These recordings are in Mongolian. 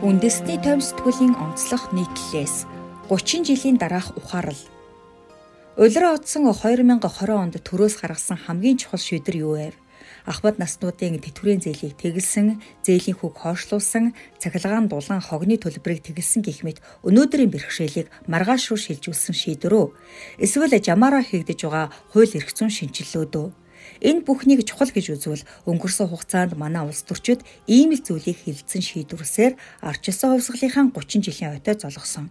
Үндэсний тойм сэтгүүлийн онцлог нийтлэлээс 30 жилийн дараах ухаарал. Улираа утсан 2020 онд төрөөс гаргасан хамгийн чухал шийдвэр юу вэ? Ахмад наснуудын тэтгэврийн зээлийг тэгэлсэн, зээлийн хүүг хойшлуулсан, цахилгаан дулаан хогны төлбөрийг тэгэлсэн гэх мэт өнөөдрийн бэрхшээлийг маргааш руу шилжүүлсэн шийдвэр үү? Эсвэл жамаараа хийгдэж байгаа хууль эрх зүйн шинжилгүүд үү? Энэ бүхнийг чухал гэж үзвэл өнгөрсөн хугацаанд манай улс төрчид ийм л зүйлийг хилцэн шийдвэрлсээр арчилсан хувьсгалынхаа 30 жилийн ойтой золгосон.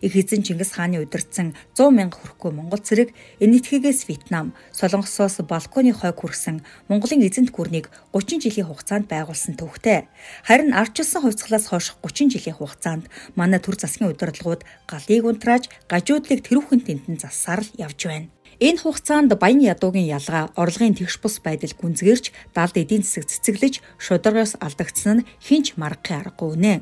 Их эзэн Чингис хааны удирдсан 100 мянга хүрэхгүй Монгол цэрэг энэтхэгээс Вьетнам, Солонгосоос балконы хойг хүрсэн Монголын эзэнт гүрнийг 30 жилийн хугацаанд байгуулсан төвхтэй. Харин арчилсан хувьсгалаас хойш 30 жилийн хугацаанд манай төр засгийн удирдлагууд галыг унтрааж, гажуудлыг тэрүүхэн тентэн зассаар л явж байна. Энэ хугацаанд Баян ядуугийн ялгаа орлогын тэгш бус байдал гүнзгэрч далд эдийн засаг цэцэглэж шударгаас алдагдсан нь хинч маргахын аргагүй нэ.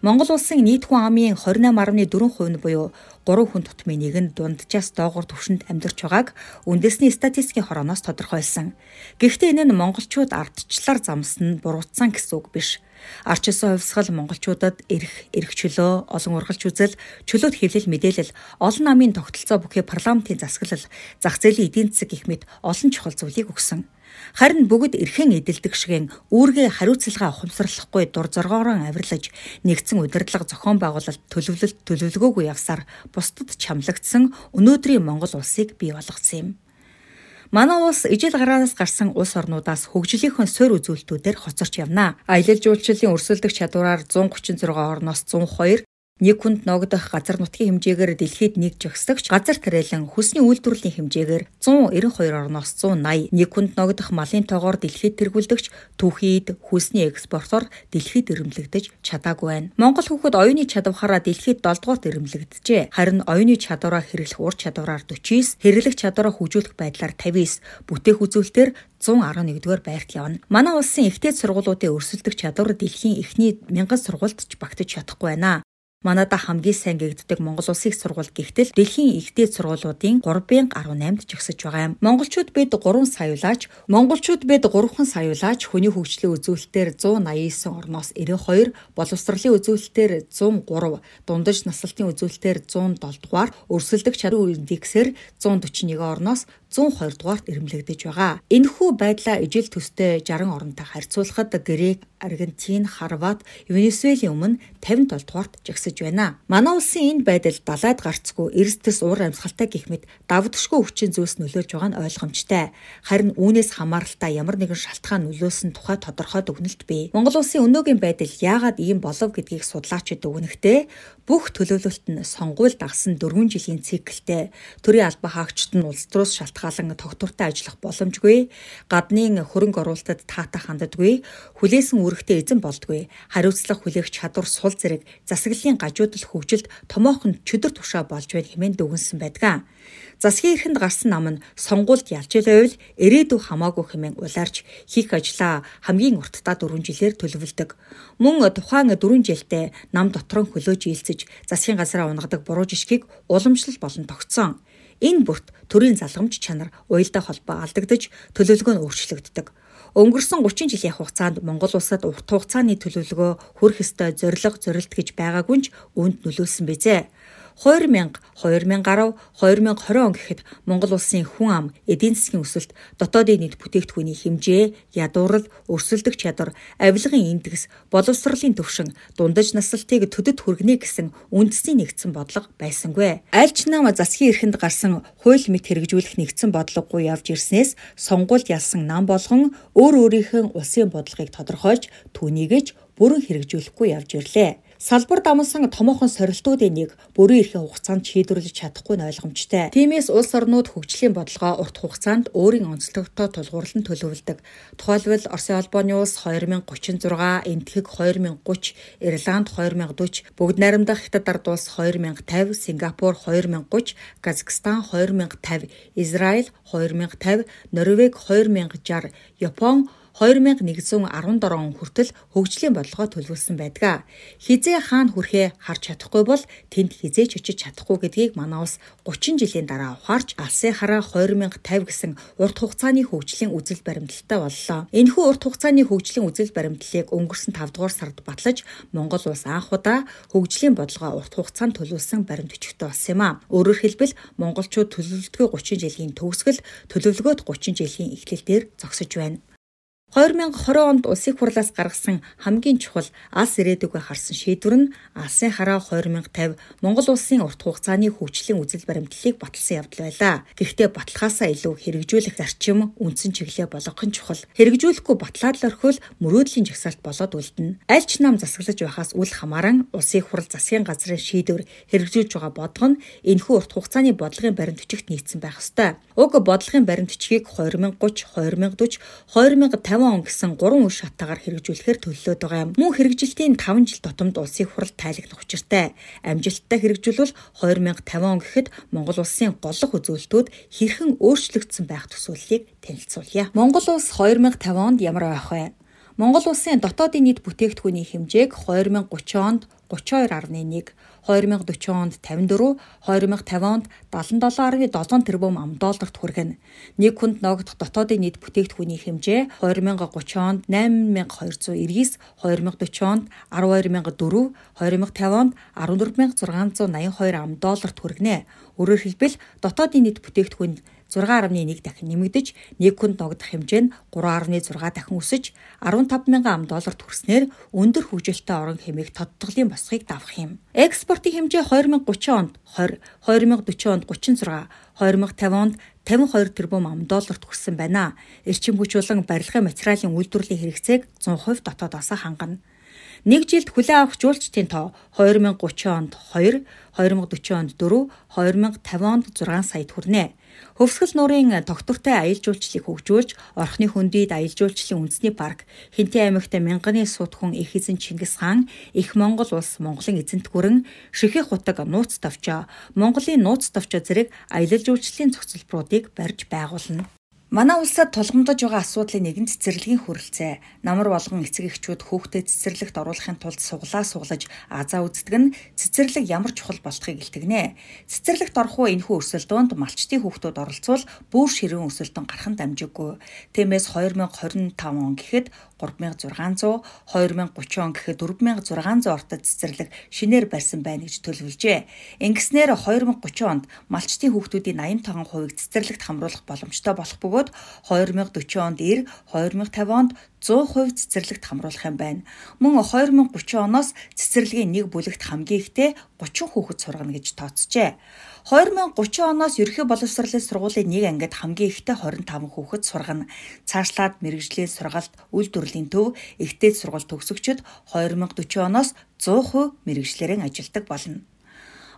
Монгол улсын нийт хүн амын 28.4% нь буюу 3 хүн тутмын нэг нь дунджаас доогуур түвшинд амьдарч байгааг үндэсний статистикийн хорооноос тодорхойлсон. Гэхдээ энэ нь монголчууд ардчлаар замсан нь буруутсан гэсэн үг биш. Арчилсан хувьсгал монголчуудад эрх, эрх чөлөө, олон ургалч үзэл, чөлөөт хэвлэл мэдээлэл, олон намын тогтолцоо бүхий парламентын засаглал, зах зээлийн эдийн засаг гэх мэт олон чухал зүйлийг өгсөн. Харин бүгд эрхэн эдэлдэг шигэн үүргээ хариуцлага ухамсарлахгүй дур зоргоорон авирлаж нэгдсэн удирдлага зохион байгуулалт төлөвлөлт төлөвлөгөөгүй явсаар бусдад чамлагдсан өнөөдрийн Монгол улсыг бий болгосон юм. Манай улс ижил гараанаас гарсан улс орнуудаас хөгжлийнхөө суур үзүүлэлтүүдээр хоцорч явна. Аялал жуулчлалын өрсөлдөх чадвараар 136 орноос 102, нэг хүнд ногдох газар нутгийн хэмжээгээр дэлхийд нэг жагсагч газар тариалан хүсний үйлдвэрлэлийн хэмжээгээр 192 орноос 180 нэг хүнд ногдох малын тоогоор дэлхийд тэргүүлдэгч түүхийд хүсний экспортоор дэлхийд ирэмлэгдэж чадаагүй байна. Монгол хүүхэд оюуны чадвараараа дэлхийд 7 дугаарт ирэмлэгдэжээ. Харин оюуны чадвараа хэрэглэх ур чадвараар 49, хэрэглэх чадвараа хөгжүүлэх байдлаар 59, бүтээх үзүүлэлтээр 111-р байрт явна. Манай улсын ихтэй сургуулиудын өрсөлдөх чадвар дэлхийн эхний мянган сургуульд ч багтаж чадахгүй байна. Манайда хамгийн сайн гэгддэг Монгол Улсын их сургууль гихтэл дэлхийн ихтэй сургуулиудын 3.18-д жигсэж байгаа юм. Монголчууд бид 3 саяулаач, монголчууд бид 3хан саяулаач хүний хөгжлийн үзүүлэлтээр 189 орноос 92, боловсролын үзүүлэлтээр 103, дундаж наслалтын үзүүлэлтээр 107 дугаар, өрсөлдөх чадвар индексээр 141 орноос 102 дугаарт ирэмлэгдэж байгаа. Энэхүү байдлаа ижил төстэй 60 оронтой харьцуулахад Грек, Аргентин, Хорват, Венесуэлийн өмнө 57 дугаарт жагсаж байна. Манай улсын энэ байдал далайд гарцгүй эрсдэс уур амьсгалтай гих мэт давдгшгүй хүчин зүйлс нөлөөлж байгаа нь ойлгомжтой. Харин үүнээс хамааралтай ямар нэгэн шалтгаан нөлөөсөн тухай тодорхой дүгнэлт бий. Монгол улсын өнөөгийн байдал яагаад ийм болов гэдгийг судлаачид өгнөхтэй бүх төлөвлөлт нь сонгуульд дагсан 4 жилийн циклтэй төрийн албан хаагчид нь улс төрөөс шалтгаан шалтгаалan тогтвортой ажиллах боломжгүй, гаднын хөрөнгө оруулалтад таатай ханддаггүй, хүлээсэн үүрэгтэй эзэн болдгүй, хариуцлага хүлээх чадвар сул зэрэг засаглалын гажуудал хөгжилд томоохон чөдөр тушаа болж байна хэмээн дүгнсэн байдаг. Засгийн эрхэнд гарсан нам нь сонгуульд ялж байвал ирээдүй хамаагүй хэмээн улаарч хийх ажлаа хамгийн урттаа 4 жилээр төлөвлөдөг. Мөн тухайн 4 жилдээ нам дотор нь хөлөөж ийлцэж засгийн газраа унгадаг буруу жишгийг уламжлал болон тогтсон. Энэ бүрт төрийн залгамж чанар уялдаа холбоо алдагдаж төлөвлөгөө нь өөрчлөгддөг. Өнгөрсөн 30 жилийн хугацаанд Монгол улсад урт хугацааны төлөвлөгөө хүрэх ёстой зорилго зорилт гэж байгаагүй нь үүнд нөлөөлсөн бизээ. 2000, 2010, 2020 он гэхэд Монгол улсын хүн ам, эдийн засгийн өсөлт, дотоодын нийт бүтээгдэхүүний хэмжээ, ядуурл, өрсөлдөх чадвар, авилгын индекс, боловсролын түвшин, дундаж наслалтыг төдөд хүргэнэ гэсэн үндэсний нэгдсэн бодлого байсангүй. Аль ч нам засгийн эрхэнд гарсан хууль мэт хэрэгжүүлэх нэгдсэн бодлогогүй явж ирснээс сонгуульд ялсан нам болгон өөр өөрийнхөө улсын бодлогыг тодорхойлж түүнийгэж бүрэн хэрэгжүүлэхгүй явж ирлээ. Салбар дамсан томоохон сорилтуудын нэг бүрэн эрхээ хугацаанд шийдвэрлэж чадахгүй нь ойлгомжтой. Тиймээс улс орнууд хөгжлийн бодлогоо урт хугацаанд өөрийн онцлогтой тулгуурлан төлөвлөдөг. Тухайлбал Оросын холбооны улс 2036, Энэтхэг 2030, Ирланд 2040, Бүгд найрамдах Хятад ард улс 2050, Сингапур 2030, Казахстан 2050, Израиль 2050, Норвег 2060, Япон 2117 он хүртэл хөгжлийн бодлогоо төлөвлөсөн байдаг. Хизээ хаана хүрэхээ харж чадахгүй бол тэнд хизээч очиж чадахгүй гэдгийг манай улс 30 жилийн дараа ухаарч алсын хараа 2050 гэсэн урт хугацааны хөгжлийн үзэл баримталтай боллоо. Энэхүү урт хугацааны хөгжлийн үзэл баримтлалыг өнгөрсөн 5 дугаар сард батлаж Монгол улс анх удаа хөгжлийн бодлогоо урт хугацаанд төлөвлөсөн баримт өчгтэй болсон юм а. Өөрөөр хэлбэл монголчууд төлөвлөлтгүй 30 жилийн төгсгөл төлөвлөгөөт 30 жилийн эхлэл дээр зогсож байна. 2020 онд улсын хурлаас гаргасан хамгийн чухал алс ирээдүгөө харсан шийдвэр нь алсын хараа 2050 Монгол улсын урт хугацааны хөгжлийн үзэл баримтлалыг баталсан явдал байлаа. Гэхдээ баталгаасаа илүү хэрэгжүүлэх зарчим үндсэн чиглэлээ болгох нь чухал. Хэрэгжүүлэхгүй батлаад л орхивол мөрөөдлийн жагсаалт болоод үлдэнэ. Аль ч нам засаглаж байхаас үл хамааран улсын хурал засгийн газрын шийдвэр хэрэгжүүлж байгаа бодлого нь энэхүү урт хугацааны бодлогын баримт бичигт нийцсэн байх ёстой. Уг бодлогын баримт бичгийг 2030, 2040, 2050 5 он гэсэн 3 үе шаттаагаар хэрэгжүүлэхээр төлөвлөд байгаа юм. Мөн хэрэгжилтийн 5 жил тутамд улсын хурал тайлгнах учиртай. Амжилттай хэрэгжүүлвэл 2050 он гэхэд Монгол улсын голлох үзүүлэлтүүд хэрхэн өөрчлөгдсөн байх төсөөллийг танилцуулъя. Монгол улс 2050 онд ямар байх вэ? Монгол улсын дотоодын нийт бүтээгдэхүүний хэмжээг 2030 онд 32.1, 2040 онд 54, 2050 онд 77.7 тэрбум ам долларт хүргэнэ. Нэг хүнд ногдох дотоодын нийт бүтээгдэхүүний хэмжээ 2030 онд 8299, 2040 онд 12004, 2050 онд 14682 ам долларт хүргэнэ. Өөрөөр хэлбэл дотоодын нийт бүтээгдэхүүн 6.1 дахин нэмэгдэж, нэг хүнд ногдох хэмжээ нь 3.6 дахин өсөж 15 мянган ам долларт хүрснээр өндөр хөгжилтэй орон хэмээх тодтголын босхийг давах юм. Экспортын хэмжээ 2030 онд 20, 2040 онд 36, 2050 онд 52 тэрбум ам долларт хүрсэн байна. Эрчим хүч болон барилгын материалын үйлдвэрлэлийн хэрэгцээг 100% дотоодоос хангана. Нэг жилд хүлээн авах жуулчдын тоо 2030 онд 2, 2040 онд 4, 2050 онд 6 саяд хүрнэ. Хөвсгөл нуурын тогтвортой аялал жуулчлалыг хөгжүүлж, орхны хөндийд аялал жуулчлалын үндэсний парк, Хинтээ аймагт мянганы сууд хүн их эзэн Чингис хаан, их Монгол улс Монголын эзэнт гүрэн, Ширхэг хутаг нууц тавчаа, Монголын нууц тавчаа зэрэг аялал жуулчлалын цогцлборуудыг барьж байгуулна. Манай улсад тулгамдж байгаа асуудлын нэг нь цэцэрлэгийн хүрэлцээ. Намар болгон эцэг эхчүүд хүүхдэд цэцэрлэгт оруулахын тулд суглаа суглаж азаа үздэг нь цэцэрлэг ямар чухал болохыг илтгэнэ. Цэцэрлэгт орох уу энэхүү өрсөлдөөнд малчтын хүүхдүүд оролцвол бүр ширүүн өсөлтөн гарах нь дамжиггүй. Тиймээс 2025 он гэхэд 3600, 2030 он гэхэд 4600 ортод цэцэрлэг шинээр барьсан байна гэж төлөвлөжээ. Ингэснээр 2030 онд малчтын хүүхдүүдийн 85%-ийг цэцэрлэгт хамруулах боломжтой болох бөгөөд 2040 онд 90, 2050 онд 100% цэцэрлэгт хамруулах юм байна. Мөн 2030 оноос цэцэрлэгийн нэг бүлэгт хамгийн ихтэй 30 хүүхэд сургана гэж тооцжээ. 2030 оноос ерөнхий боловсролын сургуулийн нэг ангид хамгийн ихтэй 25 хүүхэд сургана. Цаашлаад мэрэгжлийн сургалт, үйлдвэрлэлийн төв, ихтэй сургалт төгсөгчд 2040 оноос 100% мэрэгжлэрэн ажилдаг болно.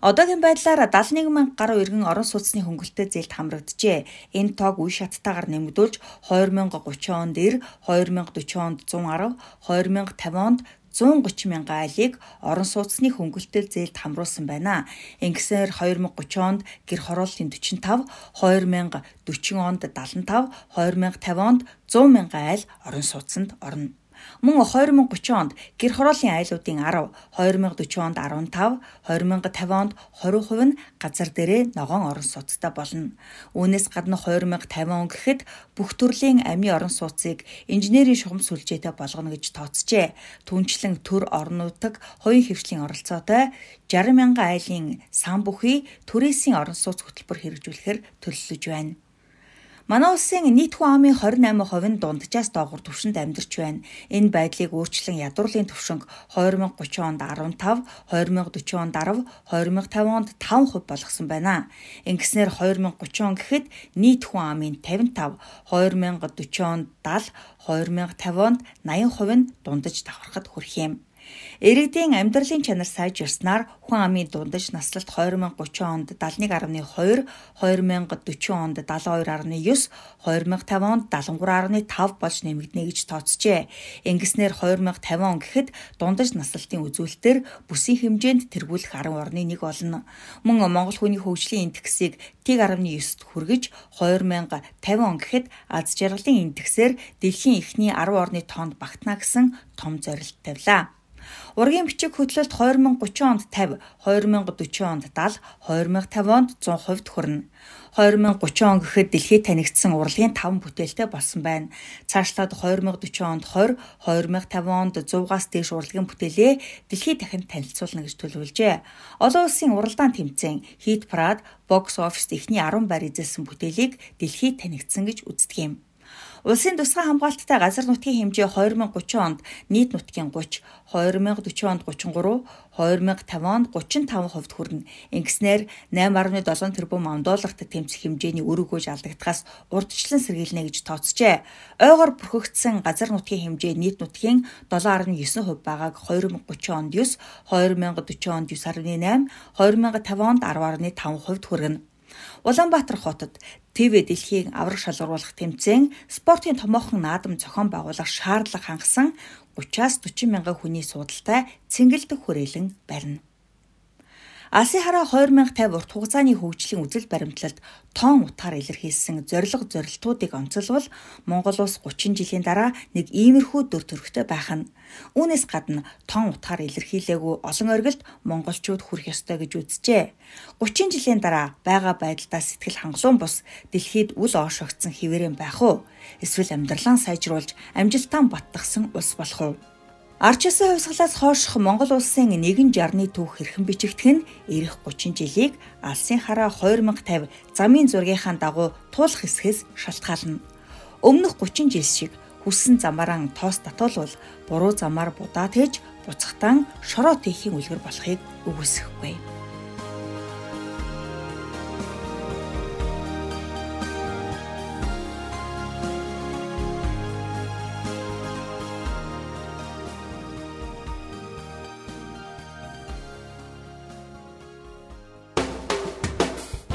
Одоогийн байдлаар 71 мянга гаруй иргэн орон сууцны хөнгөлөлтөд зээлд хамрагджээ. Энэ тоог үе шаттайгаар нэмэгдүүлж 2030 онд 90, 2040 онд 110, 2050 онд 130 мянган айлыг орон сууцны хөнгөлөлтөд зээлд хамруулсан байна. Ингэсээр 2030 онд гэр хорооллын 45, 2040 онд 75, 2050 онд 100 мянган айл орон сууцнд орно. Мөн 2030 онд гэр хорооллын айлуудын 10, 2040 онд 15, 2050 онд 20% нь газар дээрээ ногоон орон сууцтай болно. Үүнээс гадна 2050 он гэхэд бүх төрлийн амийн орон сууцыг инженерийн шугам сүлжээтэй болгоно гэж тооцжээ. Түнчлэн төр орон нутаг хоёрын хөвчлийн оролцоотой 60 мянган айлын сан бүхий түрээсийн орон сууц хөтөлбөр хэрэгжүүлэхээр төлөвлөж байна. Манай улсын нийт хүн амын 28% нь дунджаас доогуур түвшинд амьдарч байна. Энэ байдлыг өөрчлөн ядуурлын түвшинг 2030 онд 15, 2040 онд 10, 2050 онд 5% болгосон байна. Ингэснээр 2030 он гэхэд нийт хүн амын 55, 2040 онд 70, 2050 онд 80% нь дундаж давхархад хүрэх юм. Иргэдийн амьдралын чанар сайжирснаар хүн амын дундаж наслалт 2030 онд 71.2, 2040 онд 72.9, 2050 онд 73.5 болж нэмэгдэнэ гэж тооцжээ. Ингэснээр 2050 он гэхэд дундаж наслалтын үзүүлэлтээр бүсийн хэмжээнд тэргүүлэх 10 орны нэг болно. Мөн Монгол хүний хөгжлийн индексийг 1.9-т хүргэж 2050 он гэхэд аз жаргалын индексээр дэлхийн эхний 10 орны тоонд багтана гэсэн том зорилт тавилаа. Ургийн бичиг хөдлөлт 2030 онд 50, 2040 онд 70, 2050 онд 100% хүрнэ. 2030 он гэхэд дэлхийд танигдсан урлагийн 5 бүтээлтэй болсон байна. Цаашлаад 2040 онд 20, 2050 онд 100-аас дээш урлагийн бүтээлээ дэлхийд дахин танилцуулна гэж төлөвлөжээ. Олон улсын уралдаан тэмцээн Hit Parade, Box Office эхний 10 байр эзэлсэн бүтээлийг дэлхийд танигдсан гэж үздэг юм. Улсын тусгай хамгаалттай газар нутгийн хэмжээ 2030 онд нийт нутгийн 30, 2040 онд 33, 2050 онд 35% хүрнэ. Ингэснээр 8.7 тэрбум долларт тэмцэх хэмжээний өргөж алдагдахаас урдчлан сэргийлнэ гэж тооцжээ. Ойгоор бүрхэгдсэн газар нутгийн хэмжээ нийт нутгийн 7.9% байгааг 2030 онд 9, 2040 онд 9.8, 2050 онд 10.5% хүргэнэ. Улаанбаатар хотод ТV дэлхийг авраг шалгаруулах тэмцээн спортын томоохон наадам зохион байгуулах шаардлага хангасан 30-аас 40 мянган хүний суудалтай цэнгэлдэх хүрээлэн барина. Алсын хараа 2050 урт хугацааны хөгжлийн үзэл баримтлалд тоон утгаар илэрхийлсэн зорилго зорилтуудыг онцолбол Монгол улс 30 жилийн дараа нэг иймэрхүү дүр төрхтэй байх нь. Үүнээс гадна тоон утгаар илэрхийлээгүй олон оргилд монголчууд хүрэх ёстой гэж үзжээ. 30 жилийн дараа байгаа байдалдаа сэтгэл хангалуун бус дэлхийд үл оошогдсон хിവэрэн байх уу? Эсвэл амьдралаа сайжруулж амжилтаа баттгсан улс болох уу? Арчсан хувьсгалаас хойших Монгол улсын нэгэн жарны түүх хэрхэн бичигдэх нь эх 30 жилийг алсын хараа 2050 замын зургийнхаа дагуу туулах хэсгээс шалтгаална. Өмнөх 30 жил шиг хүссэн замаараа тоос татуулвал буруу замаар будаа тээж буцахтан шороо тийхийн үлгэр болохыг үгүйсэхгүй.